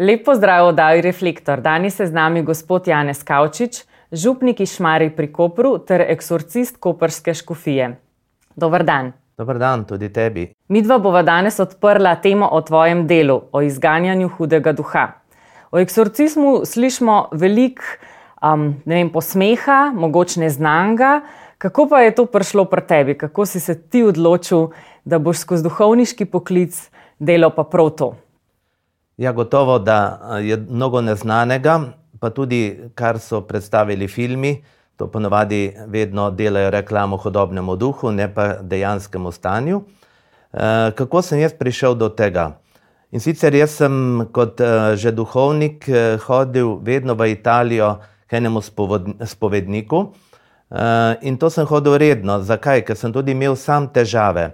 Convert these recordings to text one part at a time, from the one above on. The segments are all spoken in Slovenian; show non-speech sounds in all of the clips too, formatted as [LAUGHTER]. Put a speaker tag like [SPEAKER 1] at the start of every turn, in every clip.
[SPEAKER 1] Lep pozdrav, oddaji Reflektor. Danes je z nami gospod Janez Kavčič, župnik iz Šmari pri Kopru ter eksorcist Koperske škofije. Dobr dan.
[SPEAKER 2] Dobr dan tudi tebi.
[SPEAKER 1] Midva bova danes odprla temo o tvojem delu, o izganjanju hudega duha. O eksorcizmu slišimo veliko um, posmeha, mogoče neznanga. Kako pa je to prišlo pri tebi, kako si se ti odločil, da boš skozi duhovniški poklic delal pa prav to?
[SPEAKER 2] Ja, gotovo, da je mnogo neznanega, pa tudi kar so predstavili filmi. To ponovadi vedno delajo reklamo hodobnemu duhu, ne pa dejanskemu stanju. E, kako sem jaz prišel do tega? In sicer jaz sem kot e, že duhovnik e, hodil vedno v Italijo k enemu spovedniku in to sem hodil redno. Zakaj? Ker sem tudi imel sam težave.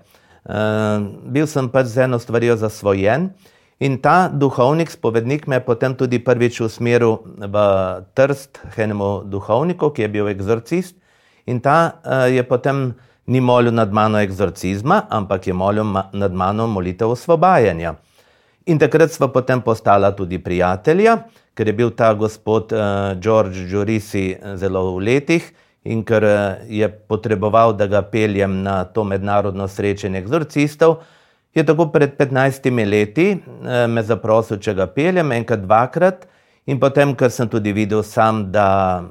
[SPEAKER 2] Bil sem pač z eno stvarjo zasvojen. In ta duhovnik, spovednik, me je potem tudi prvič usmeril v Trst, enemu duhovniku, ki je bil eksorcist. In ta uh, je potem ni molil nad mano eksorcizma, ampak je molil ma nad mano molitev osvobajanja. In takrat smo potem postala tudi prijatelja, ker je bil ta gospod uh, George Jurisi zelo v letih in ker uh, je potreboval, da ga peljem na to mednarodno srečanje eksorcistov je tako pred 15 leti eh, me zaprosil, če ga peljem enkrat, dvakrat, in potem, ker sem tudi videl sam, da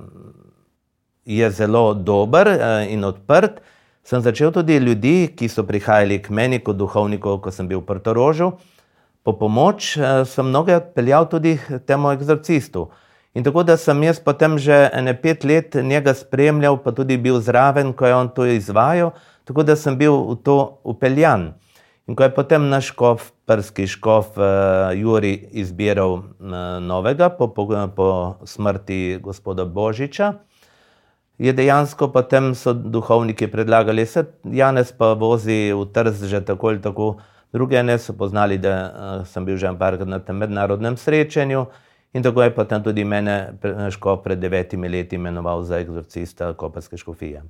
[SPEAKER 2] je zelo dober eh, in odprt, sem začel tudi ljudi, ki so prihajali k meni kot duhovnikov, ko sem bil v Prtorožju, po pomoč, eh, sem mnoge odpeljal tudi temu eksorcistu. In tako da sem jaz potem že ene pet let njega spremljal, pa tudi bil zraven, ko je on to izvajal, tako da sem bil v to upeljan. In ko je potem naš škof, prski škof uh, Juri, izbiral uh, novega po, po, po smrti gospoda Božiča, je dejansko potem so duhovniki predlagali, da se Janez pa vozi v trz že tako ali tako. Druge ne so poznali, da uh, sem bil že enkrat na tem mednarodnem srečanju. In tako je potem tudi mene škof pred devetimi leti imenoval za eksorcista Koperske škofije.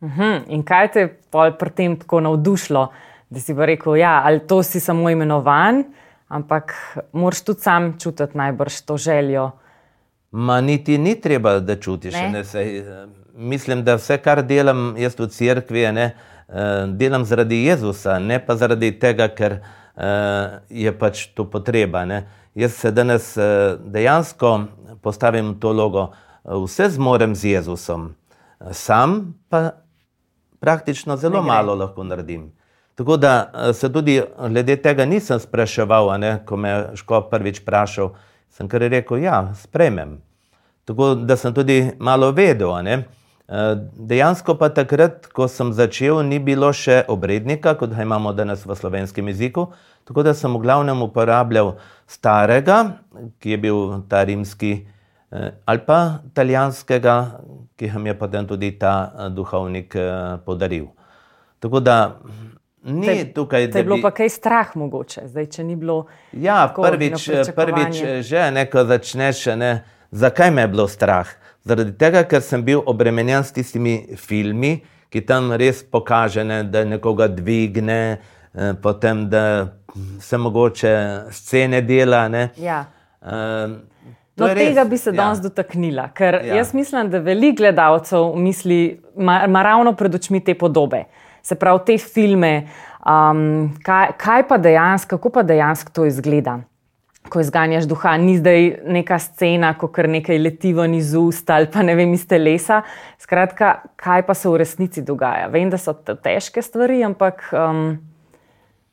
[SPEAKER 1] Uh mhm. -huh. In kaj te je pri tem tako navdušilo? Da si pa rekel, ja, ali to si samo imenovan, ampak moraš tudi sam čutiti najbrž to željo.
[SPEAKER 2] Ma niti ni treba, da čutiš. Ne? Ne, sej, eh, mislim, da vse, kar delam jaz v cerkvi, ne, eh, delam zaradi Jezusa, ne pa zaradi tega, ker uh, je pač to potreba. Ne. Jaz se danes dejansko postavim to logo, vse zmorem z Jezusom, sam pa praktično zelo malo lahko naredim. Tako da eh, se tudi glede tega nisem spraševal, ne, ko me je škof prvič vprašal, sem kar rekel, ja, sprejmem. Tako da sem tudi malo vedel. Ne. Eh, dejansko pa takrat, ko sem začel, ni bilo še obrednika, kot ga imamo danes v slovenskem jeziku. Tako da sem v glavnem uporabljal starega, ki je bil ta rimski, eh, ali pa italijanskega, ki ga je potem tudi ta duhovnik podaril. Tako da Ni te, tukaj,
[SPEAKER 1] da je bilo bi... pa kaj strah, mogoče. Zdaj, ni bilo.
[SPEAKER 2] Ja, prvič, prvič že nekaj začneš. Ne, zakaj me je bilo strah? Zaradi tega, ker sem bil obremenjen s tistimi filmi, ki tam res pokaže, ne, da nekoga dvigne, eh, potem da se mogoče scene dela.
[SPEAKER 1] Ja. Um, Do tega bi se ja. danes dotaknila, ker ja. jaz mislim, da veliko gledalcev misli, ima ravno pred očmi te podobe se pravi, te filme, um, kaj, kaj pa dejansko, kako pa dejansko to izgleda. Ko izganjaš duha, ni zdaj neka scena, ko kar nekaj leti ven iz ust ali pa ne vem, iz telesa. Skratka, kaj pa se v resnici dogaja? Vem, da so to težke stvari, ampak um,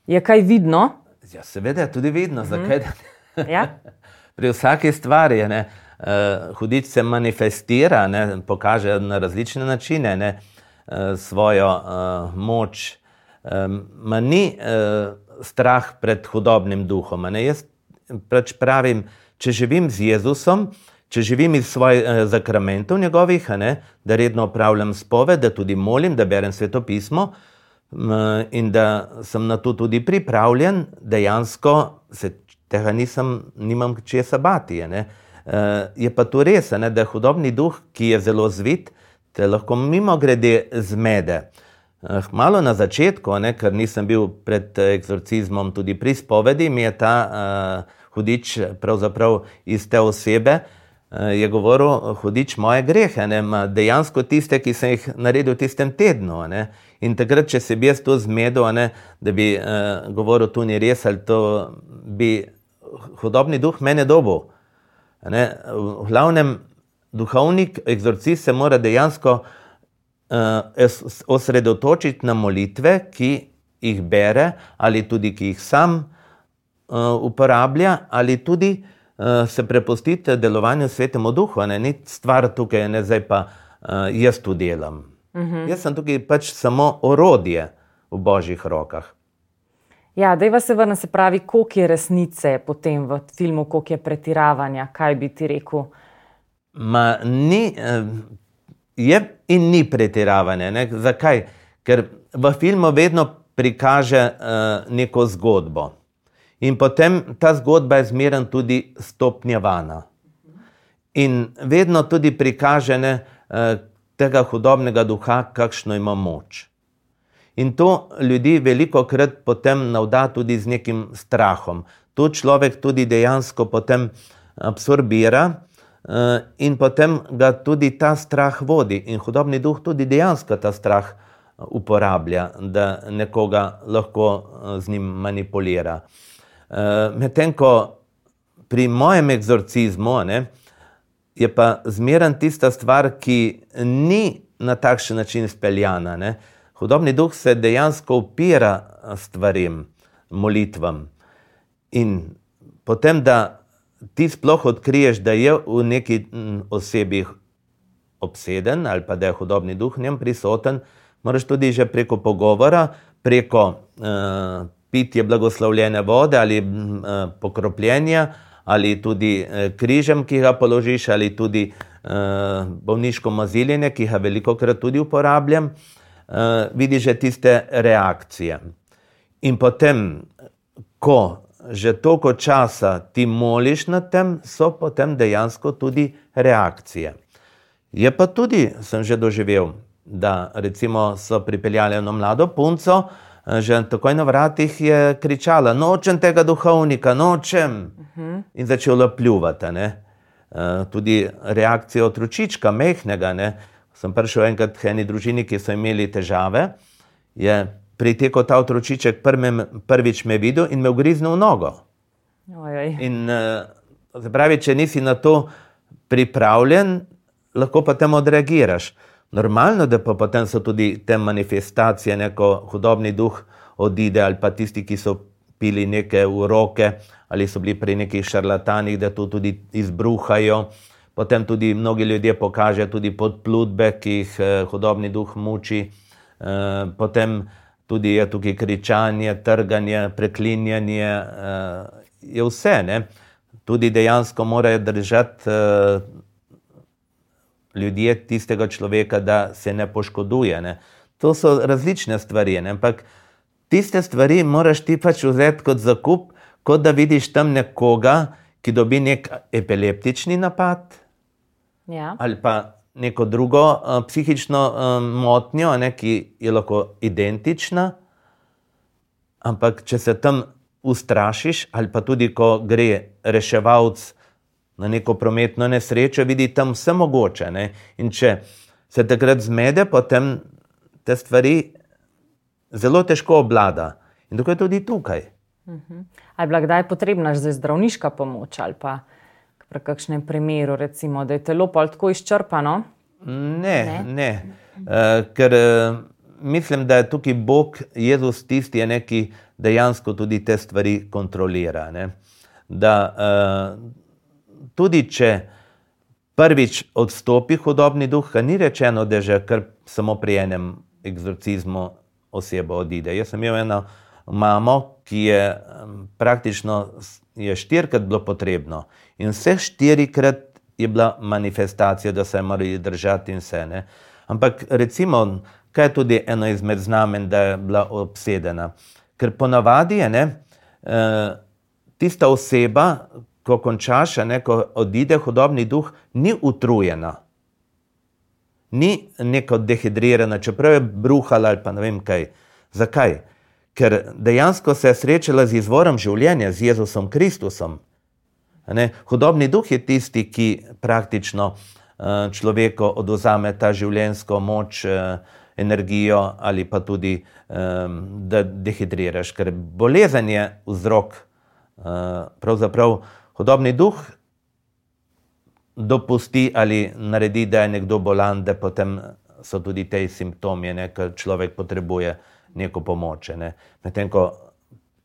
[SPEAKER 1] je kaj vidno?
[SPEAKER 2] Ja, seveda je tudi vidno. Mm -hmm. ja? [LAUGHS] Pri vsaki stvari je. Uh, hudič se manifestira, ne, pokaže na različne načine. Ne. Eh, svojo uh, moč. Ma ni uh, strah pred hudobnim duhom. Jaz pač pravim, če živim z Jezusom, če živim iz svojih uh, zakramentov njegovih, ne, da redno upravljam spoved, da tudi molim, da berem sveto pismo um, in da sem na to tudi pripravljen, dejansko se tega nisem, nimam česa bati. Uh, je pa to res, ne, da je hudobni duh, ki je zelo zvit, te lahko mimo grede zmede. Eh, malo na začetku, ne, ker nisem bil pred eksorcizmom tudi pri spovedi, mi je ta uh, hudič pravzaprav iz te osebe, je govoril, hudič moje grehe, ne, dejansko tiste, ki sem jih naredil v tistem tednu. Ne. In takrat, če se bi jaz to zmedel, ne, da bi uh, govoril, tu ni res, ali to bi hudobni duh mene dobil. Ne. V glavnem, duhovnik, eksorcist se mora dejansko uh, osredotočiti na molitve, ki jih bere, ali tudi ki jih sam uh, uporablja, ali tudi uh, se prepustiti delovanju svetemu duhu. Ne. Ni stvar tukaj, ne zdaj pa uh, jaz tu delam. -hmm. Jaz sem tukaj pač samo orodje v božjih rokah.
[SPEAKER 1] Ja, da je vas se vrnil, se pravi, koliko je resnice potem v filmu, koliko je pretiravanja, kaj bi ti rekel?
[SPEAKER 2] Ma, ni, je in ni pretiravanje. Ne? Zakaj? Ker v filmu vedno prikaže uh, neko zgodbo. In potem ta zgodba je zmeraj tudi stopnjevana. In vedno tudi prikaže, ne, uh, tega hudobnega duha, kakšno ima moč. In to ljudi veliko krat potem navda tudi z nekim strahom. To človek tudi dejansko potem absorbira in potem ga tudi ta strah vodi. In hudobni duh tudi dejansko ta strah eh, uporablja, da nekoga lahko eh, z njim manipulira. Medtem ko pri mojem egzorcizmu, ne, je pa zmeren tista stvar, ki ni na takšen način speljana. Ne? Hudobni duh se dejansko upira stvarim, molitvam. In potem, da ti sploh odkriješ, da je v neki osebi obseden ali pa da je hudobni duh njem prisoten, moraš tudi že preko pogovora, preko uh, pitja blagoslovljene vode ali uh, pokropljenja ali tudi eh, križem, ki ga položiš, ali tudi uh, bolniško maziljenje, ki ga veliko krat tudi uporabljam, uh, vidiš že tiste reakcije. In potem, ko že toliko časa ti moliš nad tem, so potem dejansko tudi reakcije. Je pa tudi, sem že doživel, da recimo so pripeljali eno mlado punco, uh, že takoj na vratih je kričala: Nočem tega duhovnika, nočem. Uh. -huh. In začela pljuvati. Ne? Tudi reakcija otročička, mehnega. Ne? Sem prišel enkrat k eni družini, ki so imeli težave. Je pritekel ta otročiček, prvič me videl in me ugriznil v nogo. Ojoj. In pravi, če nisi na to pripravljen, lahko pa temu odreagiraš. Normalno, da pa potem so tudi te manifestacije, neko hudobni duh odide, ali pa tisti, ki so pili neke uroke, ali so bili pri nekih šarlatanih, da to tudi izbruhajo. Potem tudi mnogi ljudje pokažejo tudi podplutbe, ki jih eh, hudobni duh muči. Eh, potem tudi je tukaj kričanje, trganje, preklinjanje, eh, je vse. Ne? Tudi dejansko morajo držati ljudje tistega človeka, da se ne poškoduje. Ne. To so različne stvari, ne. ampak tiste stvari moraš ti pač vzeti kot zakup, kot da vidiš tam nekoga, ki dobi nek epileptični napad
[SPEAKER 1] ja.
[SPEAKER 2] ali pa neko drugo uh, psihično um, motnjo, ne, ki je lahko identična. Ampak, če se tam ustrašiš, ali pa tudi, ko gre reševalc, na neko prometno nesrečo, vidi tam vse mogoče. Ne? In če se takrat zmede, potem te stvari zelo težko oblada. In tako je tudi tukaj.
[SPEAKER 1] Uh mhm. -huh. Ali je kdaj potrebna zdravniška pomoč, ali pa pri kakšnem primeru, recimo, da je telo pa tako izčrpano?
[SPEAKER 2] Ne, ne. ne. Uh, ker uh, mislim, da je tukaj Bog, Jezus, tisti, ki dejansko tudi te stvari kontrolira. Ne? Da uh, tudi če prvič odstopi hudobni duh, ni rečeno, da že kar samo pri enem egzorcizmu oseba odide. Jaz sem imel eno mamo, ki je praktično je štirikrat bilo potrebno in vse štirikrat je bila manifestacija, da se je morali držati in vse. Ne. Ampak recimo, kaj je tudi eno izmed znamen, da je bila obsedena. Ker ponavadi je ne, eh, tista oseba, ko končaš, ne, ko odide hudobni duh, ni utrujena, ni neko dehidrirana, čeprav je bruhala ali pa ne vem kaj. Zakaj? Ker dejansko se je srečala z izvorom življenja, z Jezusom Kristusom, Ne? Hudobni duh je tisti, ki praktično uh, človeku oduzame ta življenjsko moč, uh, energijo ali pa tudi, um, da dehidriraš, ker bolezen je vzrok. Uh, pravzaprav hudobni duh dopusti ali naredi, da je nekdo bolan, da potem so tudi te simptomi, ne, ker človek potrebuje neko pomoč. Ne. Medtem ko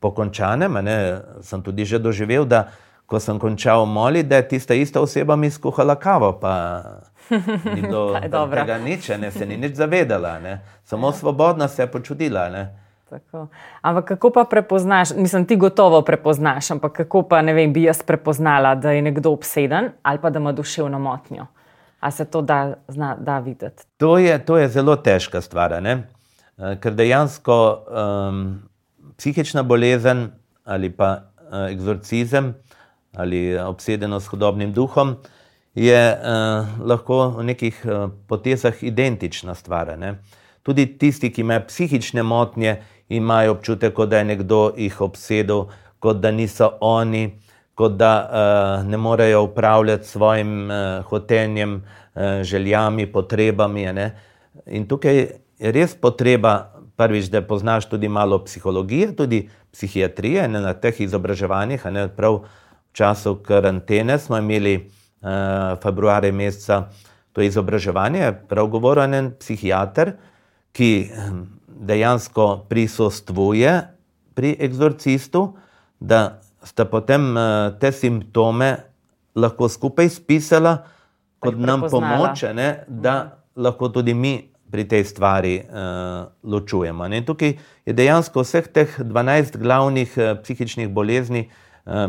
[SPEAKER 2] po končanem, ne, sem tudi že doživel, da ko sem končal moliti, da je tista ista oseba mi skuhala kavo, pa [LAUGHS] ni bilo tega nič, ne, se ni nič zavedala, ne. samo svobodna se je počutila. Ne.
[SPEAKER 1] Tako. Ampak kako pa prepoznaš, mislim, ti gotovo prepoznaš, ampak kako pa ne vem, bi jaz prepoznala, da je nekdo obseden ali pa da ima duševno motnjo? A se to da, zna, da videti?
[SPEAKER 2] To je, to je zelo težka stvar, ne? Eh, ker dejansko um, psihična bolezen ali pa uh, eksorcizem ali obsedenost s hudobnim duhom, je uh, lahko v nekih uh, potezah identična stvar. Ne? Tudi tisti, ki imajo psihične motnje, imajo občutek, da je nekdo jih obsedel, kot da niso oni, kot da uh, ne morejo upravljati svojim uh, hotenjem, uh, željami, potrebami. In tukaj je res potreba, prvič, da poznaš tudi malo psihologije, tudi psihiatrije ne, na teh izobraževanjih, ne prav času karantene smo imeli uh, februarja meseca to izobraževanje, prav govoren en psihiater, ki hm, dejansko prisostvuje pri eksorcistu, da sta potem uh, te simptome lahko skupaj spisala kot nam pomoč, ne, da mhm. lahko tudi mi pri tej stvari uh, ločujemo. Ne. Tukaj je dejansko vseh teh 12 glavnih uh, psihičnih bolezni uh,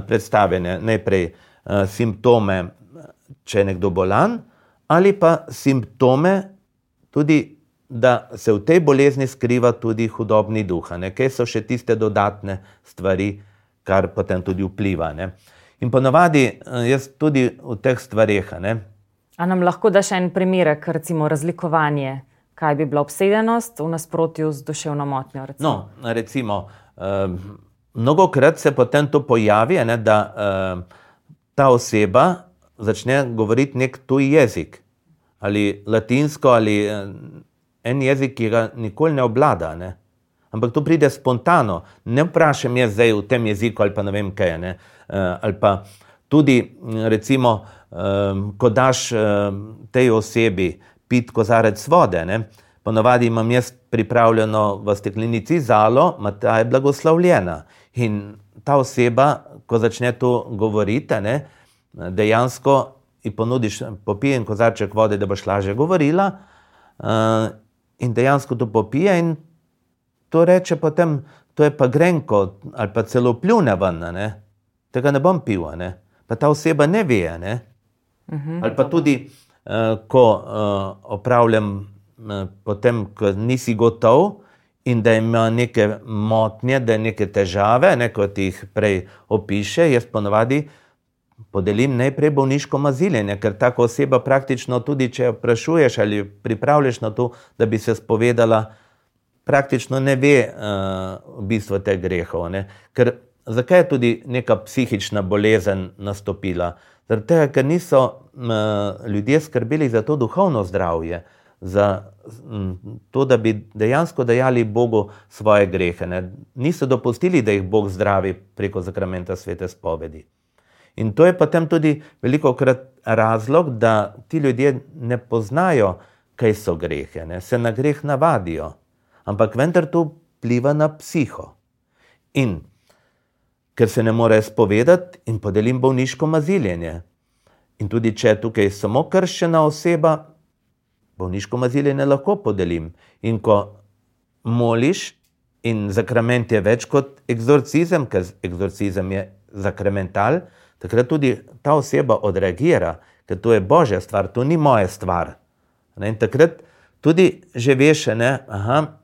[SPEAKER 2] predstavljene najprej eh, simptome, če je nekdo bolan, ali pa simptome, tudi da se v tej bolezni skriva tudi hudobni duh, kaj so še tiste dodatne stvari, kar potem tudi vpliva. Ne? In ponovadi eh, jaz tudi v teh stvarih.
[SPEAKER 1] A nam lahko daš en primer, recimo razlikovanje, kaj bi bila obsedenost v nasprotju z duševno motnjo?
[SPEAKER 2] Recimo? No, recimo. Um, mnogo krat se potem to pojavi, ne, da uh, ta oseba začne govoriti nek tuj jezik, ali latinsko, ali en jezik, ki ga nikoli ne obvlada. Ne. Ampak to pride spontano, ne vprašam jaz zdaj v tem jeziku ali pa ne vem kaj. Ne, uh, ali pa tudi, recimo, um, ko daš um, tej osebi pit kozarec vode. Ne, Ponovadi imam jaz pripravljeno v steklenici zalo, ta je blagoslovljena. In ta oseba, ko začne to govoriti, ne, dejansko ji ponudiš, popij en kozarček vode, da boš lažje govorila. Uh, in dejansko to popije in to reče potem, to je pa grenko ali pa celo pljune ven, ne. tega ne bom pil. Ne. Pa ta oseba ne ve. Ne. Uh mhm. -huh, ali pa tudi, uh, ko uh, opravljam, uh, potem, ko nisi gotov, in da ima neke motnje, da neke težave, ne, kot jih prej opiše, jaz ponovadi podelim najprej bolniško maziljenje, ker tako oseba praktično tudi, če jo vprašuješ ali pripravljaš na to, da bi se spovedala, praktično ne ve uh, v bistvu teh grehov. Ne. Ker zakaj je tudi neka psihična bolezen nastopila? Zato, ker niso uh, ljudje skrbeli za to duhovno zdravje za to, da bi dejansko dajali Bogu svoje grehe. Ne? Niso dopustili, da jih Bog zdravi preko zakramenta svete spovedi. In to je potem tudi veliko krat razlog, da ti ljudje ne poznajo, kaj so grehe, ne? se na greh navadijo, ampak vendar to vpliva na psiho. In ker se ne more spovedati, in podelim bolniško maziljenje. In tudi če je tukaj samo krščena oseba, bolniško mazilje ne lahko podelim. In ko moliš, in zakrament je več kot eksorcizem, ker eksorcizem je zakramental, takrat tudi ta oseba odreagira, ker to je božja stvar, to ni moja stvar. Ne? In takrat tudi že veš, da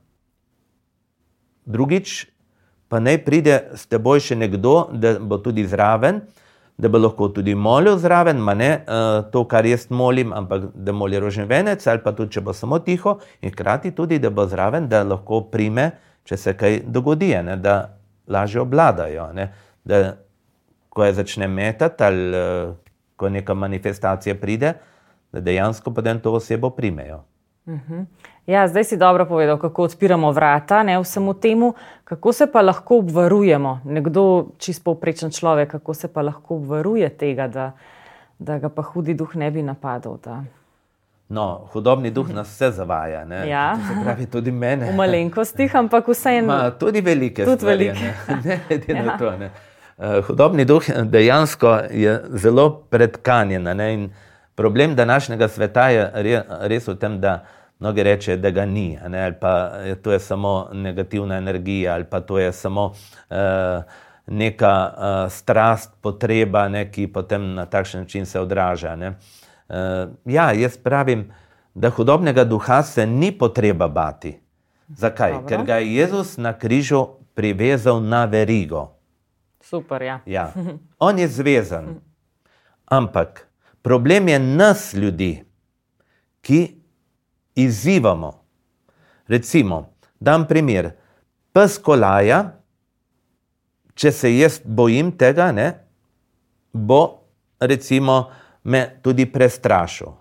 [SPEAKER 2] drugič pa naj pride s teboj še nekdo, da bo tudi zraven da bo lahko tudi molil zraven, ma ne uh, to, kar jaz molim, ampak da moli rožen venec, ali pa tudi, če bo samo tiho, in hkrati tudi, da bo zraven, da lahko prime, če se kaj dogodi, ne, da lažje obladajo. Ne, da, ko je začne metati ali uh, ko neka manifestacija pride, da dejansko potem to osebo primejo.
[SPEAKER 1] Uh. -huh. Ja, zdaj si dobro povedal, kako odpiramo vrata ne, vsemu temu, kako se pa lahko obvarujemo. Nekdo, čist povprečen človek, kako se pa lahko obvaruje tega, da, da ga pa hudi duh ne bi napadal. Da.
[SPEAKER 2] No, hudobni duh nas vse zavaja.
[SPEAKER 1] Ja.
[SPEAKER 2] Pravi tudi mene.
[SPEAKER 1] V malenkostih, ampak vseeno.
[SPEAKER 2] Tudi velike tudi stvari. Velike. Ne, [LAUGHS] ne, ja. to, ne. Uh, hudobni duh dejansko je zelo predkanjen. Problem današnjega sveta je res v tem, da mnogi rečejo, da ga ni, ne, ali pa je to je samo negativna energija, ali pa to je samo uh, neka uh, strast, potreba, ne, ki potem na takšen način se odraža. Ne. Uh, ja, jaz pravim, da hudobnega duha se ni potreba bati. Zakaj? Dobro. Ker ga je Jezus na križu privezal na verigo.
[SPEAKER 1] Super, ja.
[SPEAKER 2] ja. [LAUGHS] On je zvezan. Ampak problem je nas, ljudi, ki izzivamo. Recimo, dam primer, pes kolaja, če se jaz bojim tega, ne, bo recimo me tudi prestrašil.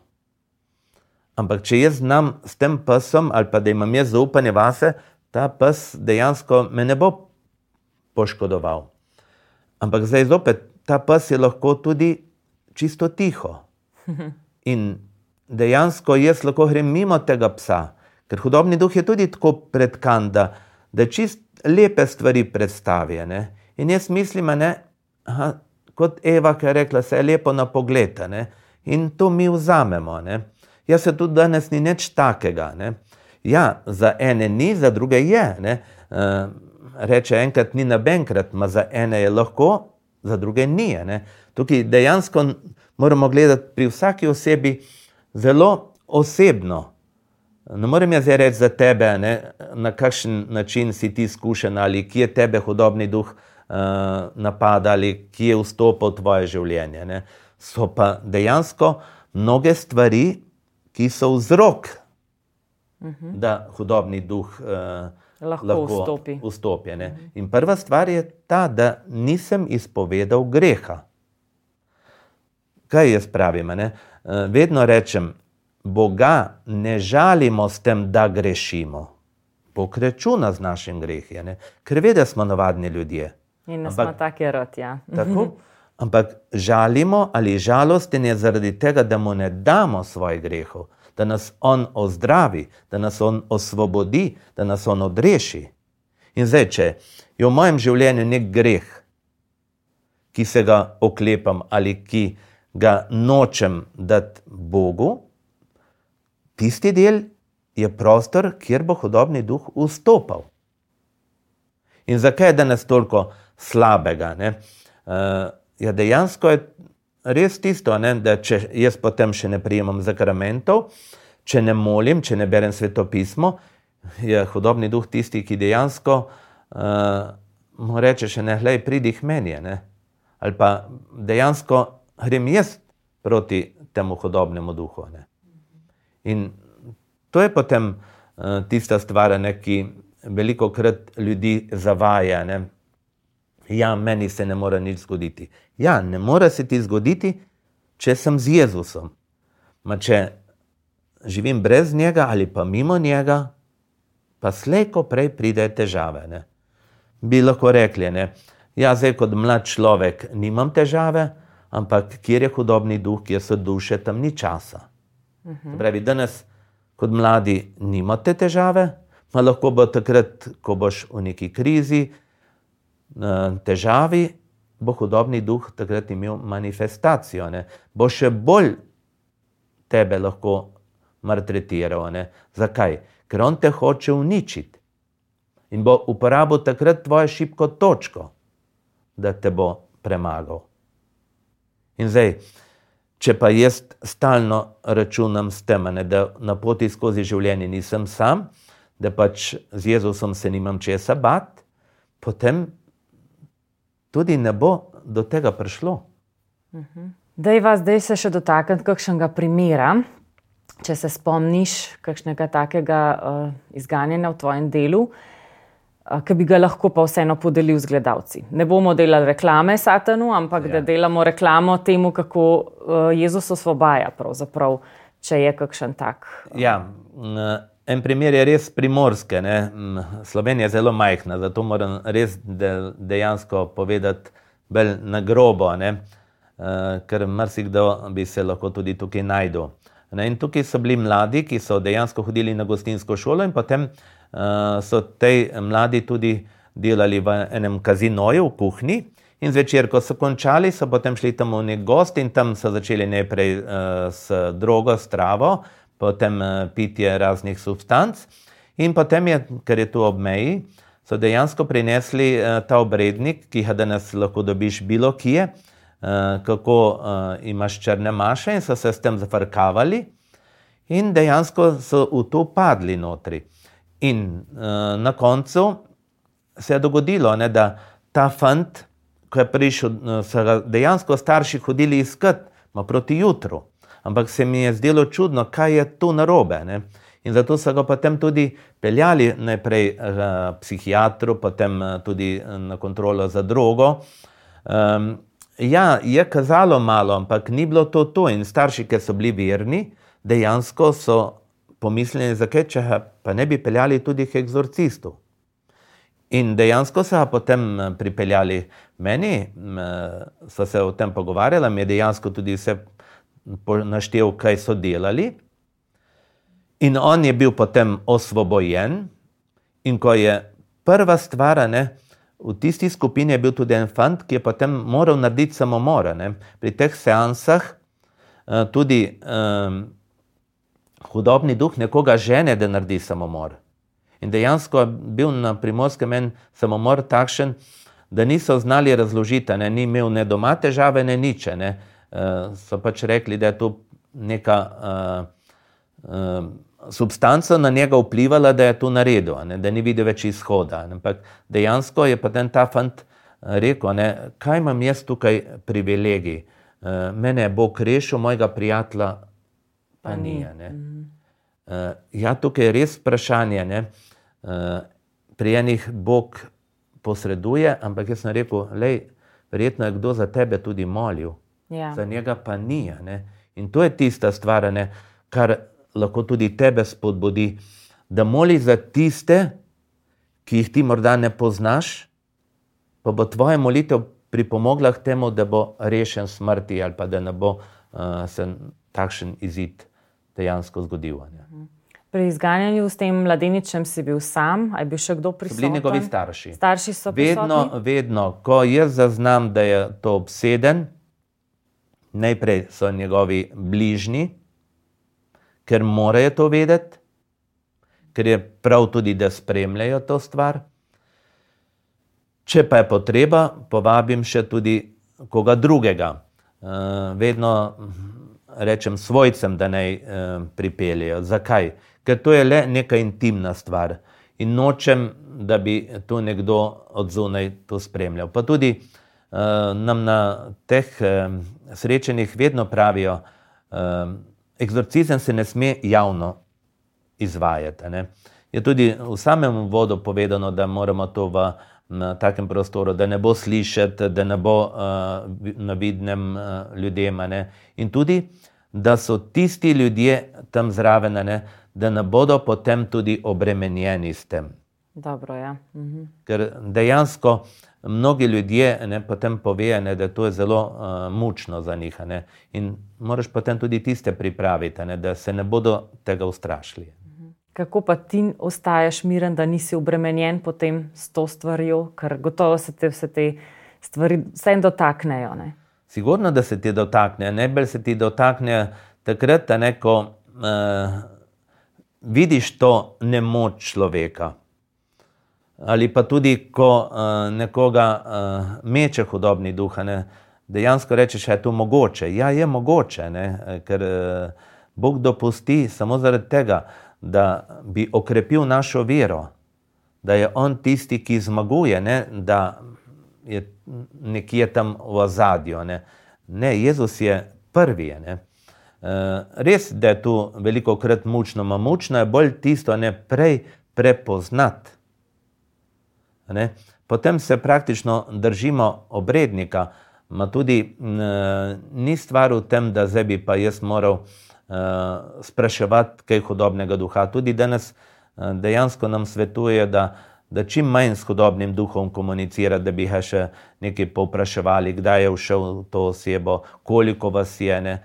[SPEAKER 2] Ampak če jaz znam s tem pesom ali pa da imam jaz zaupanje vase, ta pes dejansko me ne bo poškodoval. Ampak zdaj zopet, ta pes je lahko tudi čisto tiho. In dejansko jaz lahko grem mimo tega psa, ker hudobni duh je tudi tako predkan, da, da čist lepe stvari predstavi. Ne? In jaz mislim, ne, aha, kot Eva, ki je rekla, se je lepo na pogled. In to mi vzamemo. Ne? Jaz se tudi danes ni nič takega. Ne? Ja, za ene ni, za druge je. Uh, reče enkrat, ni nabenkrat, ma za ene je lahko, za druge ni. Ne? Tukaj dejansko moramo gledati pri vsaki osebi, zelo osebno. Ne morem jaz reči za tebe, ne, na kakšen način si ti izkušen ali kje tebe hudobni duh uh, napada ali kje je vstopil v tvoje življenje. Ne. So pa dejansko mnoge stvari, ki so vzrok, uh mhm. -huh. da hudobni duh uh,
[SPEAKER 1] lahko, lahko vstopi.
[SPEAKER 2] vstopi uh -huh. In prva stvar je ta, da nisem izpovedal greha. Kaj jaz pravim? Ne? Eh, vedno rečem, Boga ne žalimo s tem, da grešimo. Bog rečuna z našim grehom, ker ve, da smo navadni ljudje.
[SPEAKER 1] In da smo taki roti. Ja. [LAUGHS]
[SPEAKER 2] Ampak žalimo ali žalosten je zaradi tega, da mu ne damo svojih grehov, da nas on ozdravi, da nas on osvobodi, da nas on odreši. In zdaj, če je v mojem življenju nek greh, ki se ga oklepam ali ki ga nočem dati Bogu, tisti del je prostor, kjer bo hodobni duh vstopal. In zakaj je danes toliko slabega? Uh, ja, dejansko je res tisto, ne, da če jaz potem še ne prijemam zakramentov, če ne molim, če ne berem svetopismo, je hodobni duh tisti, ki dejansko uh, mu reče: ne, hej, pridi k meni. Ne? Ali pa dejansko grem jaz proti temu hodobnemu duhu. Ne. In to je potem uh, tista stvar, ne, ki veliko krat ljudi zavaja. Ne. Ja, meni se ne more nič zgoditi. Ja, ne more se ti zgoditi, če sem z Jezusom. Ma če živim brez njega ali pa mimo njega, pa slejko prej pridejo težave. Ne. Bi lahko rekli, da ja, zdaj kot mlad človek nimam težave, ampak kjer je hudobni duh, kjer so duše, tam ni časa. Uh -huh. Pravi, danes, kot mladi, nimate težave, pa lahko bo takrat, ko boš v neki krizi, težavi, bo hudobni duh takrat imel manifestacijo, ne? bo še bolj tebe lahko maltretiral. Zakaj? Ker on te hoče uničiti in bo uporabil takrat tvojo šibko točko, da te bo premagal. In zdaj, če pa jaz stalno računam s tem, ne, da na poti skozi življenje nisem sam, da pač z Jezusom se nimam česa bat, potem tudi ne bo do tega prišlo.
[SPEAKER 1] Da je vas zdaj se še dotakniti kakšnega primera, če se spomniš kakšnega takega uh, izganjanja v tvojem delu. ki bi ga lahko pa vseeno podelil z gledalci. Ne bomo delali reklame Satanu, ampak ja. da delamo reklamo temu, kako Jezus osvobaja, če je kakšen tak.
[SPEAKER 2] Ja. En primer je res primorske. Ne? Slovenija je zelo majhna, zato moram res dejansko povedati bolj na grobo, ne? ker marsikdo bi se lahko tudi tukaj najdel. In tukaj so bili mladi, ki so dejansko hodili na gostinsko šolo, in potem uh, so ti mladi tudi delali v enem kazinoju, v kuhinji. In zvečer, ko so končali, so potem šli tam v nek gost in tam so začeli najprej uh, s drogo, s travo, potem uh, pitje raznih substanc. In potem, je, ker je tu ob meji, so dejansko prinesli uh, ta obrednik, ki ga danes lahko dobiš bilo kje. Eh, kako imaš črne maše, in so se s tem zafrkavali, in dejansko so v to padli notri. In na koncu se je dogodilo, ne, da ta fant, ko je prišel, so ga dejansko starši hodili iskat, proti jutru. Ampak se mi je zdelo čudno, kaj je tu narobe. Ne. In zato so ga potem tudi peljali najprej k psihiatru, potem tudi na kontrolo za drogo. Um, Ja, je kazalo malo, ampak ni bilo to to. In starši, ki so bili verni, dejansko so pomislili, zakaj če pa ne bi peljali tudi k eksorcistu. In dejansko so ga potem eh, pripeljali meni, eh, so se o tem pogovarjali, mi je dejansko tudi vse naštel, kaj so delali. In on je bil potem osvobojen, in ko je prva stvar, ne, V tisti skupini je bil tudi en fant, ki je potem moral narediti samomor. Ne? Pri teh seansah uh, tudi um, hudobni duh nekoga žene, da naredi samomor. In dejansko je bil na primorskem en samomor takšen, da niso znali razložiti, ne? ni imel ne doma težave, ne nič. Ne? Uh, so pač rekli, da je to neka. Uh, uh, substanca na njega vplivala, da je to naredil, ne, da ni videl več izhoda. Ampak dejansko je potem ta fant eh, rekel, ne, kaj imam jaz tukaj privilegij. Uh, mene Bog rešil, mojega prijatelja pa ni. Uh, ja, tukaj je res vprašanje. Ne, uh, pri enih Bog posreduje, ampak jaz sem rekel, lej, verjetno je kdo za tebe tudi molil, ja. za njega pa ni. Ne. In to je tista stvar, ne, kar lahko tudi tebe spodbudi, da moli za tiste, ki jih ti morda ne poznaš, pa bo tvoja molitev pripomogla k temu, da bo rešen smrti ali pa da ne bo uh, se takšen izid dejansko zgodil. Ne. Mhm.
[SPEAKER 1] Pri izganjanju s tem mladeničem si bil sam, ali je bil še kdo prisoten?
[SPEAKER 2] Bili njegovi starši.
[SPEAKER 1] Starši so
[SPEAKER 2] vedno, vedno, ko jaz zaznam, da je to obseden, najprej so njegovi bližnji, ker morajo to vedeti, ker je prav tudi, da spremljajo to stvar. Če pa je potreba, povabim še tudi koga drugega. Uh, vedno rečem svojcem, da naj uh, pripeljejo. Zakaj? Ker to je le neka intimna stvar in nočem, da bi tu nekdo od zunaj to spremljal. Pa tudi uh, nam na teh srečanjih vedno pravijo, uh, Eksorcizem se ne sme javno izvajati. Ne? Je tudi v samem vodu povedano, da moramo to v takem prostoru, da ne bo slišati, da ne bo uh, na vidnem uh, ljudem. Ne? In tudi, da so tisti ljudje tam zraven, ne? da ne bodo potem tudi obremenjeni s tem.
[SPEAKER 1] Dobro, ja. mhm.
[SPEAKER 2] Ker dejansko mnogi ljudje ne, potem povejo, da to je to zelo uh, mučno za njih. Ne, in moraš potem tudi tiste pripraviti, ne, da se ne bodo tega ustrašili.
[SPEAKER 1] Kako pa ti ostaješ miren, da nisi obremenjen potem s to stvarjo, ker gotovo se te vse te stvari vsem dotaknejo. Ne?
[SPEAKER 2] Sigurno, da se ti dotakne. Najbolj se ti dotakne takrat, ne, ko uh, vidiš to nemoč človeka ali pa tudi, ko uh, nekoga uh, meče hudobni duh, ne, dejansko rečeš, da je to mogoče. Ja, je mogoče, ne, ker uh, Bog dopusti samo zaradi tega, da bi okrepil našo vero, da je On tisti, ki zmaguje, ne, da je nekje tam v ozadju. Ne. ne, Jezus je prvi. Ne. Uh, res, da je tu veliko krat mučno, ma mučno je bolj tisto, ne prej prepoznati Ne? Potem se praktično držimo obrednika, ma tudi uh, ni stvar v tem, da zdaj bi pa jaz moral uh, spraševati kaj hudobnega duha. Tudi danes uh, dejansko nam svetuje, da, da čim manj s hudobnim duhom komunicira, da bi ga še nekaj povpraševali, kdaj je všel to osebo, koliko vas je. Ne?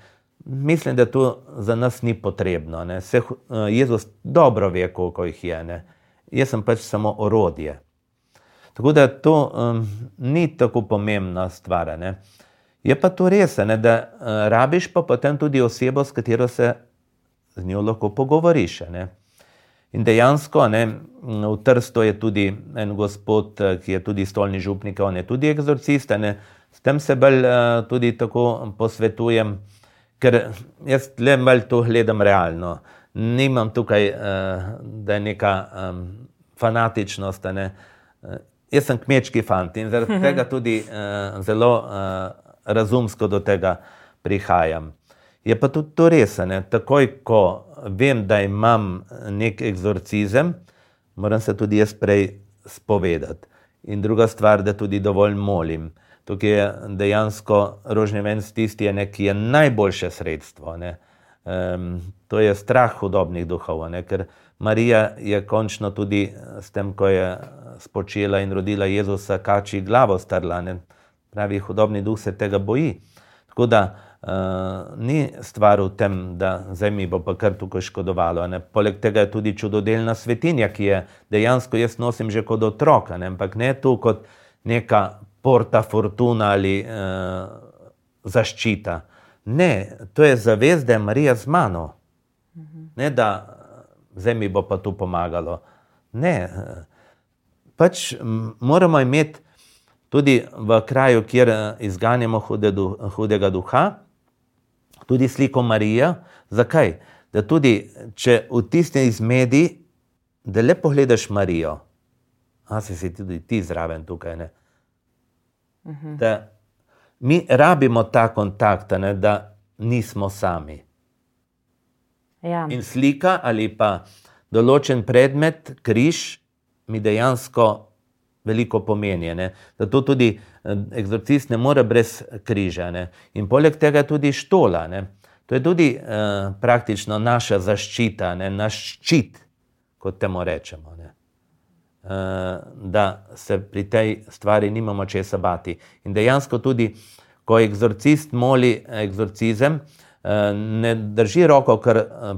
[SPEAKER 2] Mislim, da to za nas ni potrebno. Se, uh, Jezus dobro ve, koliko jih je. Ne? Jaz sem pač samo orodje. Tako da to um, ni tako pomembna stvar. Ne. Je pa to res, ne, da uh, rabiš pa potem tudi osebo, s katero se z njo lahko pogovoriš. Ne. In dejansko ne, v Trstu je tudi en gospod, uh, ki je tudi stolni župnik, on je tudi eksorcist. Ne. S tem se bolj uh, tudi tako posvetujem, ker jaz le malo to gledam realno. Nimam tukaj, uh, da je neka um, fanatičnost. Ne. Jaz sem kmečki fant in zaradi tega tudi uh, zelo uh, razumsko do tega prihajam. Je pa tudi to res, ne? takoj ko vem, da imam nek eksorcizem, moram se tudi jaz prej spovedati. In druga stvar, da tudi dovolj molim. Tukaj je dejansko rožni ven tisti, ki je najboljše sredstvo. Um, to je strah hudobnih duhov, ne? ker Marija je končno tudi s tem, ko je spočela in rodila Jezusa, kači glavo strla. Ne? Pravi, hudobni duh se tega boji. Tako da uh, ni stvar v tem, da zemlji bo pa kar tukaj škodovalo. Ne? Poleg tega je tudi čudodelna svetinja, ki je dejansko jaz nosim že kot otroka, ne? ampak ne tu kot neka porta fortuna ali uh, zaščita. Ne, to je zavez, da je Marija z mano. Ne, da zemlji bo pa tu pomagalo. Ne, uh, pač moramo imeti tudi v kraju, kjer eh, izganjamo hude, hudega duha, tudi sliko Marije. Zakaj? Da tudi, če v tisti izmedi, da le pogledaš Marijo, a se si tudi ti zraven tukaj. Ne? Mhm. Da mi rabimo ta kontakt, ne, da nismo sami. Ja. In slika ali pa določen predmet, križ, mi dejansko veliko pomeni. Ne? Zato tudi eh, eksorcist ne more brez križa. Ne? In poleg tega tudi štola. Ne? To je tudi uh, praktično naša zaščita, ne? naš ščit, kot temu rečemo. Uh, da se pri tej stvari nimamo česa bati. In dejansko tudi, ko eksorcist moli eksorcizem, uh, ne drži roko kar uh,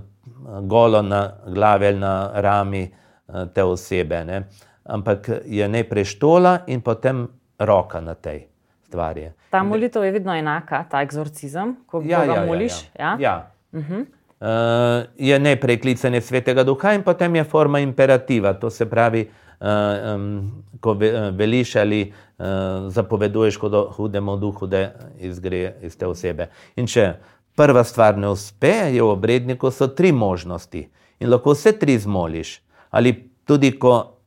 [SPEAKER 2] golo na glavi ali na rami, uh, Eh, te osebe. Ne? Ampak je najprej štola in potem roka na tej stvari.
[SPEAKER 1] Ta molitev je vedno enaka, ta eksorcizem, ko ja, ga ja, ja moliš.
[SPEAKER 2] Ja, ja. Ja. Uh -huh. uh, je najprej klicanje svetega duha in potem je forma imperativa. To se pravi, uh, um, ko ve, veliš ali uh, zapoveduješ hudemu duhu, da izgre iz te osebe. In če prva stvar ne uspe, je v obredniku so tri možnosti in lahko vse tri zmoliš ali tudi ko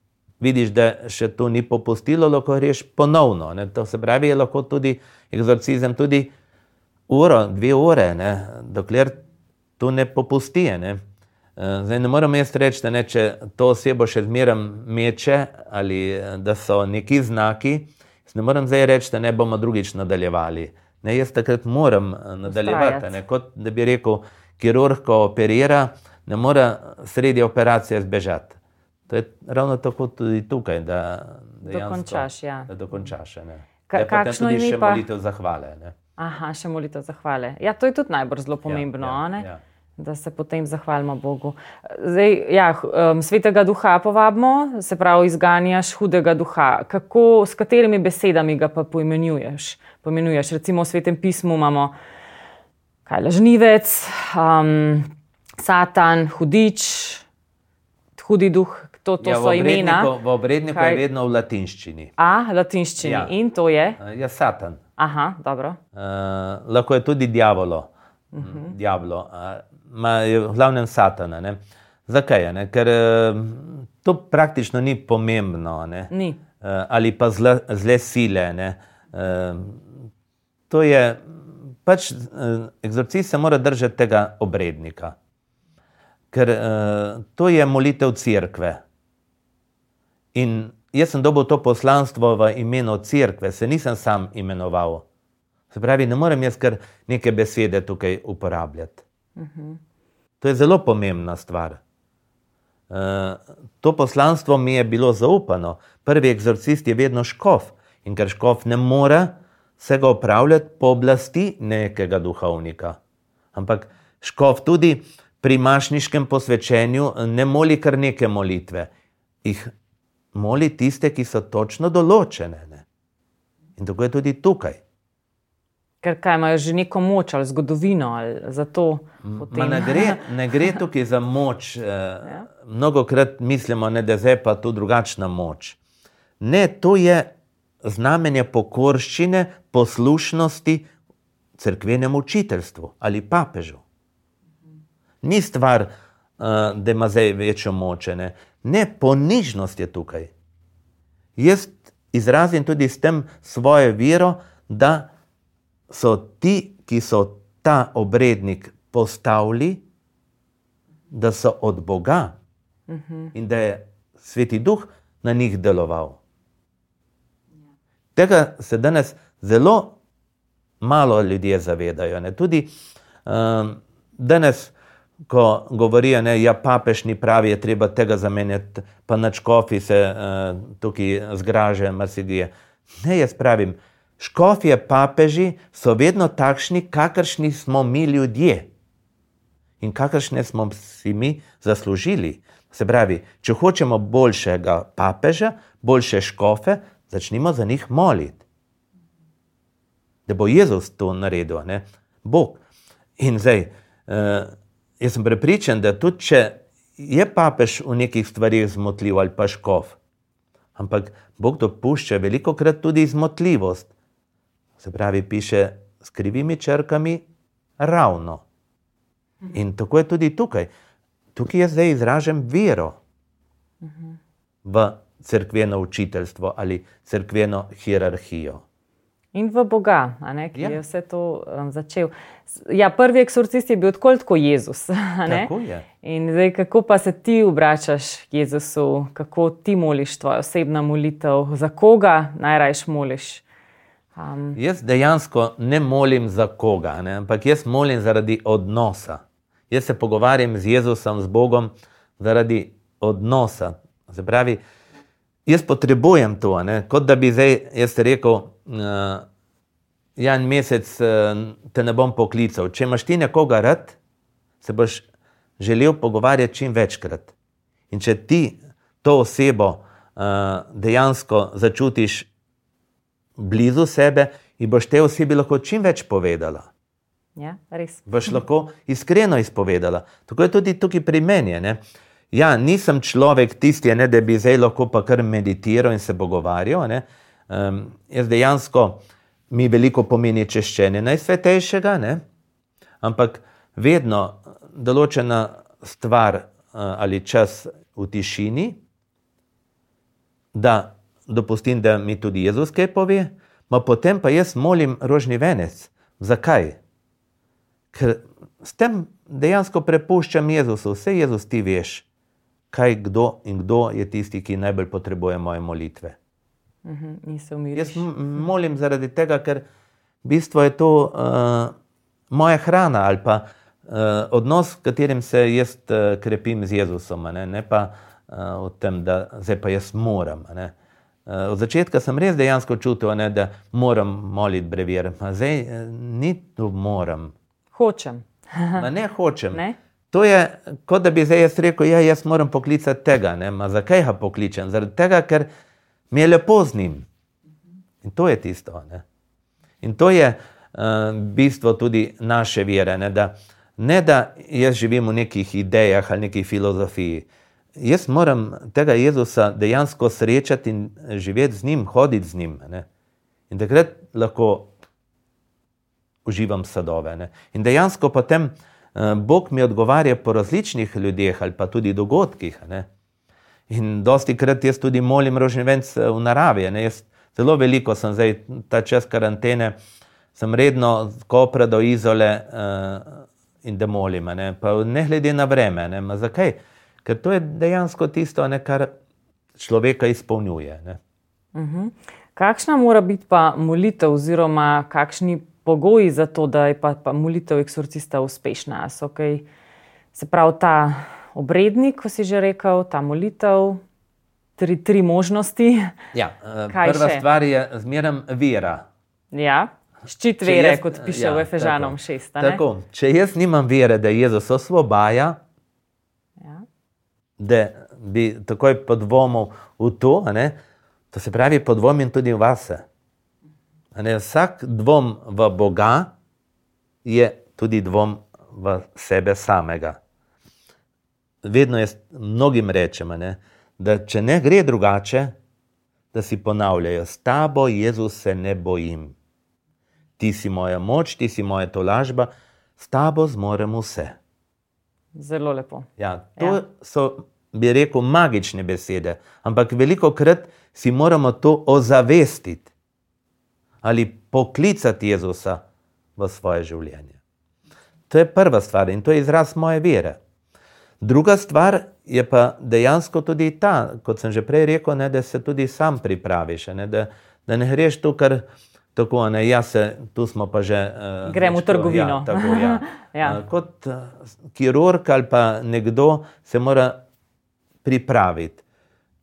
[SPEAKER 2] vidiš, da še to ni popustilo, lahko greš ponovno. Ne? To se pravi, je lahko tudi eksorcizem, tudi uro, dve ure, ne? dokler to ne popusti. Ne? Eh, zdaj, ne morem jaz reči, da ne, če to osebo še zmeraj meče ali eh, da so neki znaki, ne morem zdaj reči, da ne bomo drugič nadaljevali. Ne, jaz takrat moram eh, nadaljevati. Ne, kot da bi rekel, kirurg, ko operira, ne more sredi operacije zbežati. To je ravno tako tudi tukaj, da
[SPEAKER 1] dokončaš. Ja.
[SPEAKER 2] Da dokončaš
[SPEAKER 1] Ka, kakšno je
[SPEAKER 2] še pa... molitev zahvale? Ne?
[SPEAKER 1] Aha, še molitev zahvale. Ja, to je tudi najbolj zelo ja, pomembno. Ja, ja, ja. Da se potem zahvalimo Bogu. Zdaj, ja, um, svetega duha povabimo, se pravi, izganjaš hudega duha. Kako, s katerimi besedami ga pa poimenuješ? poimenuješ? Recimo v svetem pismu imamo kaj lažnivec. Um, Satan, hudič, hudi duh, to, to ja, so imena.
[SPEAKER 2] V obredniku Kaj? je vedno v latinščini.
[SPEAKER 1] A, latinščini. Ja. In to je?
[SPEAKER 2] Ja, Satan.
[SPEAKER 1] Aha, dobro.
[SPEAKER 2] Uh, lahko je tudi diavolo. Uh mhm. -huh. Diavolo. Uh, je v glavnem Satana. Ne? Zakaj? Ne? Ker uh, to praktično ni pomembno.
[SPEAKER 1] Ni.
[SPEAKER 2] Uh, ali pa zle, zle sile. Uh, to je pač, eksorcist se mora držati tega obrednika ker to je molitev cerkve. In jaz sem dobil to poslanstvo v imenu cerkve, se nisem sam imenoval. Se pravi, ne morem jaz kar neke besede tukaj uporabljati. Uh. -huh. To je zelo pomembna stvar. Uh, to poslanstvo mi je bilo zaupano. Prvi eksorcist je vedno škof in ker škof ne more se ga upravljati po oblasti nekega duhovnika. Ampak škof tudi pri mašniškem posvečenju ne moli kar neke molitve. Ih moli tiste, ki so točno določene. Ne? In tako je tudi tukaj.
[SPEAKER 1] Ker kaj, imajo že neko moč ali zgodovino. Ali
[SPEAKER 2] ne, gre, [LAUGHS] ne gre tukaj za moč. Eh, ja. Mnogo krat mislimo, ne, da je pa tu drugačna moč. Ne, to je znamenje pokorščine, poslušnosti crkvenemu učiteljstvu ali papežu. Ni stvar, uh, da ima zdaj večjo moč. Ne. ne, ponižnost je tukaj. Jaz izrazim tudi s tem svojo vero, da so ti, ki so ta obrednik postavili, da so od Boga uh mhm. -huh. in da je sveti duh na njih deloval. Tega se danes zelo malo ljudi zavedajo. Ne? Tudi um, danes, ko govorijo, da ja, papež ni pravi, je treba tega zamenjati, pa na čkofi se uh, tukaj zgražajo, marsikje. Ne, jaz pravim, škofje papeži so vedno takšni, kakršni smo mi ljudje in kakršne smo si mi zaslužili. Se pravi, če hočemo boljšega papeža, boljše škofe, začnimo za njih moliti. Da bo Jezus to naredil, ne? Bog. In zdaj, uh, jaz sem prepričan, da tudi če je papež v nekih stvarih zmotljiv ali pa škof, ampak Bog dopušča veliko krat tudi zmotljivost. Se pravi, piše s krivimi črkami ravno. In tako je tudi tukaj. Tukaj jaz zdaj izražam vero v crkveno učiteljstvo ali crkveno hierarhijo.
[SPEAKER 1] In v Boga, ne, ki ja. je vse to um, začel. Ja, prvi eksorcist je bil tako kot Jezus. [LAUGHS] In zdaj, kako pa se ti obračaš k Jezusu, kako ti moliš tvojo osebno molitev, za koga najrajš moliš?
[SPEAKER 2] Um. Jaz dejansko ne molim za koga, ne, ampak jaz molim zaradi odnosa. Jaz se pogovarjam z Jezusom, z Bogom, zaradi odnosa. Pravi, jaz potrebujem to, ne? kot da bi zdaj jaz rekel, uh, ja, en mesec uh, te ne bom poklical. Če imaš ti nekoga rad, se boš želel pogovarjati čim večkrat. In če ti to osebo uh, dejansko začutiš blizu sebe, in boš te osebi lahko čim več povedala.
[SPEAKER 1] Ja, res.
[SPEAKER 2] Boš lahko iskreno izpovedala. Tako je tudi tukaj pri meni. Ne? Ja, nisem človek tisti, ne, da bi zdaj lahko pa kar meditiral in se pogovarjal. Um, jaz dejansko mi veliko pomeni češčenje najsvetejšega, ne? ampak vedno določena stvar uh, ali čas v tišini, da dopustim, da mi tudi Jezus kaj pove, pa potem pa jaz molim rožni venec. Zakaj? Ker s tem dejansko prepuščam Jezusu, vse Jezus ti veš kaj kdo in kdo je tisti, ki najbolj potrebuje moje molitve.
[SPEAKER 1] Uh -huh,
[SPEAKER 2] Jaz molim zaradi tega, ker bistvo je to uh, moja hrana ali pa uh, odnos, s katerim se jaz uh, krepim z Jezusom, ne, ne pa uh, v tem, da zdaj pa jaz moram. Ne. Uh, od začetka sem res dejansko čutil, ne, da moram moliti brevir, zdaj uh, ni tu moram.
[SPEAKER 1] Hočem. [LAUGHS]
[SPEAKER 2] ne hočem. Ne? To je kot da bi zdaj jaz rekel, ja, jaz moram poklicati tega. Zakaj ga pokličem? Zaradi tega, ker mi je lepo z njim. In to je tisto. Ne? In to je uh, bistvo tudi naše vere. Ne da, ne da jaz živim v nekih idejah ali neki filozofiji. Jaz moram tega Jezusa dejansko srečati in živeti z njim, hoditi z njim. Ne? In takrat lahko uživam sadove. Ne? In dejansko potem. Eh, Bog mi odgovarja po različnih ljudeh ali pa tudi dogodkih. Ne? In dosti krat jaz tudi molim rožnjevenc eh, v naravi. Ne? Jaz zelo veliko sem zdaj ta čas karantene, sem redno kopra do izole uh, in da molim, ne? pa ne glede na vreme. Ne? Zakaj? Ker to je dejansko tisto, ne, kar človeka izpolnjuje.
[SPEAKER 1] Uh mhm. -huh. Kakšna mora biti pa molitev, oziroma kakšni pogoji za to, da je pa, pa molitev eksorcista uspešna? Okay? Se pravi, ta obrednik, ko si že rekel, ta molitev, tri, tri možnosti.
[SPEAKER 2] Ja, [LAUGHS] eh, prva še? stvar je zmeraj vera.
[SPEAKER 1] Ja. Ščit vere, jaz, kot piše ja, v Efežanom 6.
[SPEAKER 2] Tako, če jaz nimam vere, da Jezus osvobaja, ja. Da bi takoj podvomil v to, ne, to se pravi, podvomim tudi v vas. Vsak dvom v Boga je tudi dvom v sebe samega. Vedno jaz mnogim rečem, ne, da če ne gre drugače, da si ponavljajo: S tabo, Jezus, se ne bojim. Ti si moja moč, ti si moja tolažba, s tabo zmorem vse.
[SPEAKER 1] Zelo lepo.
[SPEAKER 2] Ja, to ja. so bi rekel, magične besede, ampak veliko krat si moramo to ozavestiti ali poklicati Jezusa v svoje življenje. To je prva stvar in to je izraz moje vere. Druga stvar je pa dejansko tudi ta, kot sem že prej rekel, ne, da se tudi sam pripraviš, ne, da, da ne greš tu, kar tako ne. Jaz se, tu smo pa že.
[SPEAKER 1] Uh, Gremo v trgovino.
[SPEAKER 2] Ja, tako, ja. [LAUGHS] ja. Uh, kot uh, kirurg ali pa nekdo se mora pripraviti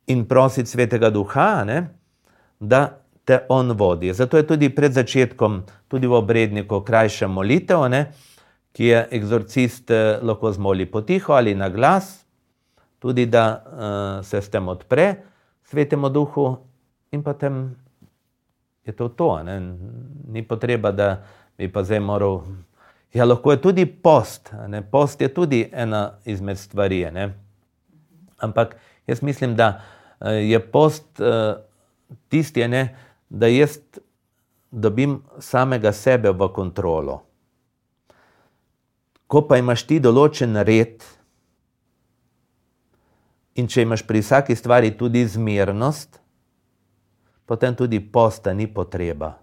[SPEAKER 2] in prositi svetega duha, ne, da te on vodi. Zato je tudi pred začetkom, tudi v obredniku, krajša molitev, ne, ki je eksorcist eh, lahko zmoli potiho ali na glas, tudi da uh, se s tem odpre svetemu duhu, in potem je to to. Ne. Ni potreba, da bi pa zdaj moral. Ja, lahko je tudi post. Ne. Post je tudi ena izmed stvari. Ne. Ampak jaz mislim, da eh, je post uh, tisti, ne, da jaz dobim samega sebe v kontrolo. Ko pa imaš ti določen red, in če imaš pri vsaki stvari tudi zmernost, potem tudi posta ni potreba.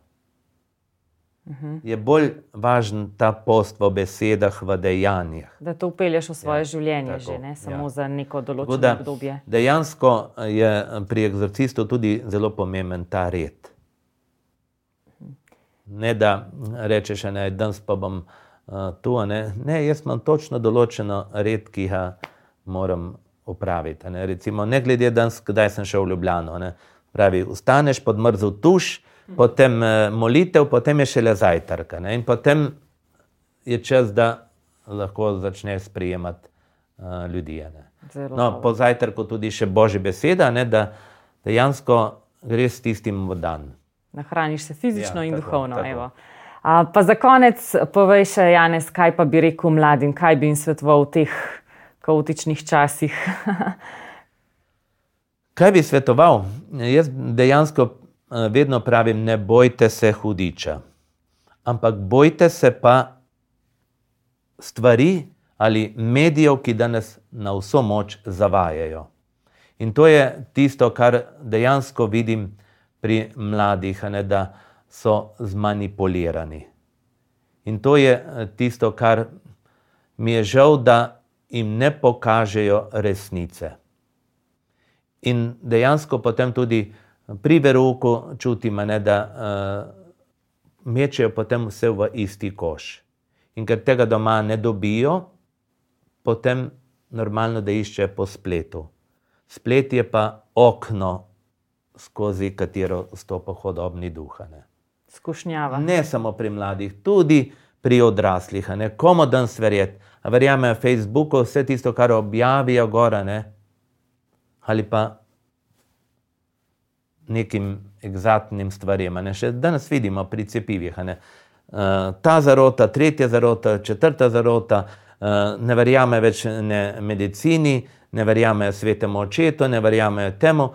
[SPEAKER 2] Je bolj važen ta post v besedah, v dejanjih.
[SPEAKER 1] Da to upelješ v svoje ja, življenje, tako, že, ne samo ja. za neko določeno da, obdobje.
[SPEAKER 2] Dejansko je pri eksorcistu tudi zelo pomemben ta red. Ne da rečeš, da je danes pa bom uh, tu. Ne? ne, jaz imam točno določeno red, ki ga moram upraviti. Ne? Recimo, ne glede na to, kdaj sem šel v Ljubljano. Ne? Pravi, ustaneš pod mrzl tuš, potem eh, molitev, potem je šele zajtrk. Ne? In potem je čas, da lahko začneš sprejemati uh, ljudi. No, po zajtrku tudi še božji beseda, ne? da dejansko greš s tistim v dan.
[SPEAKER 1] Nahraniš se fizično ja, in tako, duhovno. Tako. A, pa za konec povej še, Janes, kaj pa bi rekel mladim, kaj bi jim svetoval v teh kaotičnih časih. [LAUGHS]
[SPEAKER 2] kaj bi svetoval? Jaz dejansko Eh, vedno pravim, ne bojte se hudiča, ampak bojte se pa stvari ali medijev, ki danes na vso moč zavajajo. In to je tisto, kar dejansko vidim pri mladih, ne, da so zmanipulirani. In to je eh, tisto, kar mi je žal, da jim ne pokažejo resnice. In dejansko potem tudi pri veruku čutimo, ne, da uh, mečejo potem vse v isti koš. In ker tega doma ne dobijo, potem normalno, da iščejo po spletu. Splet je pa okno, skozi katero stopa hodobni duh.
[SPEAKER 1] Skušnjava.
[SPEAKER 2] Ne samo pri mladih, tudi pri odraslih. Ne? Komu dan sverjeti? Verjamejo Facebooku vse tisto, kar objavijo gore, ne? ali pa nekim egzaktnim stvarem. Še danes vidimo pri cepivih. Ne? Uh, ta zarota, tretja zarota, četrta zarota, uh, ne verjame več ne medicini, ne verjame svetemu očetu, ne verjame temu.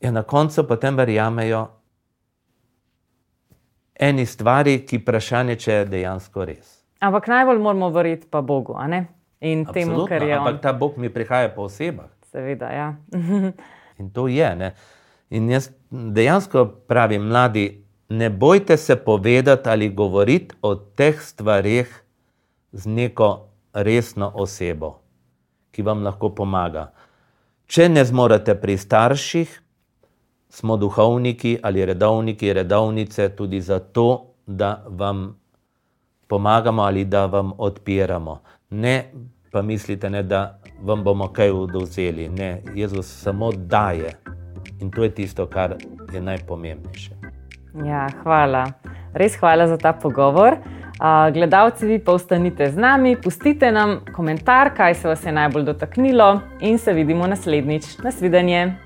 [SPEAKER 2] Ja, na koncu pa tem verjamejo eni stvari, ki vprašanje, če je dejansko res.
[SPEAKER 1] Ampak najbolj moramo verjeti pa Bogu in Absolutno, temu, kar je.
[SPEAKER 2] Ampak on... ta Bog mi prihaja po osebah.
[SPEAKER 1] Seveda, ja.
[SPEAKER 2] in to je. Ne? In jaz dejansko pravim, mladi, ne bojte se povedati ali govoriti o teh stvarih z neko resno osebo, ki vam lahko pomaga. Če ne zmorete pri starših, smo duhovniki ali redovniki, redovnice tudi zato, da vam pomagamo ali da vam odpiramo. Ne pa mislite, ne, da vam bomo kaj oduzeli. Ne, Jezus samo daje in to je tisto, kar je najpomembnejše.
[SPEAKER 1] Ja, hvala. Res hvala za ta pogovor. Gledalci, vi pa ostanite z nami, pustite nam komentar, kaj se vas je najbolj dotaknilo, in se vidimo naslednjič. Nasvidenje.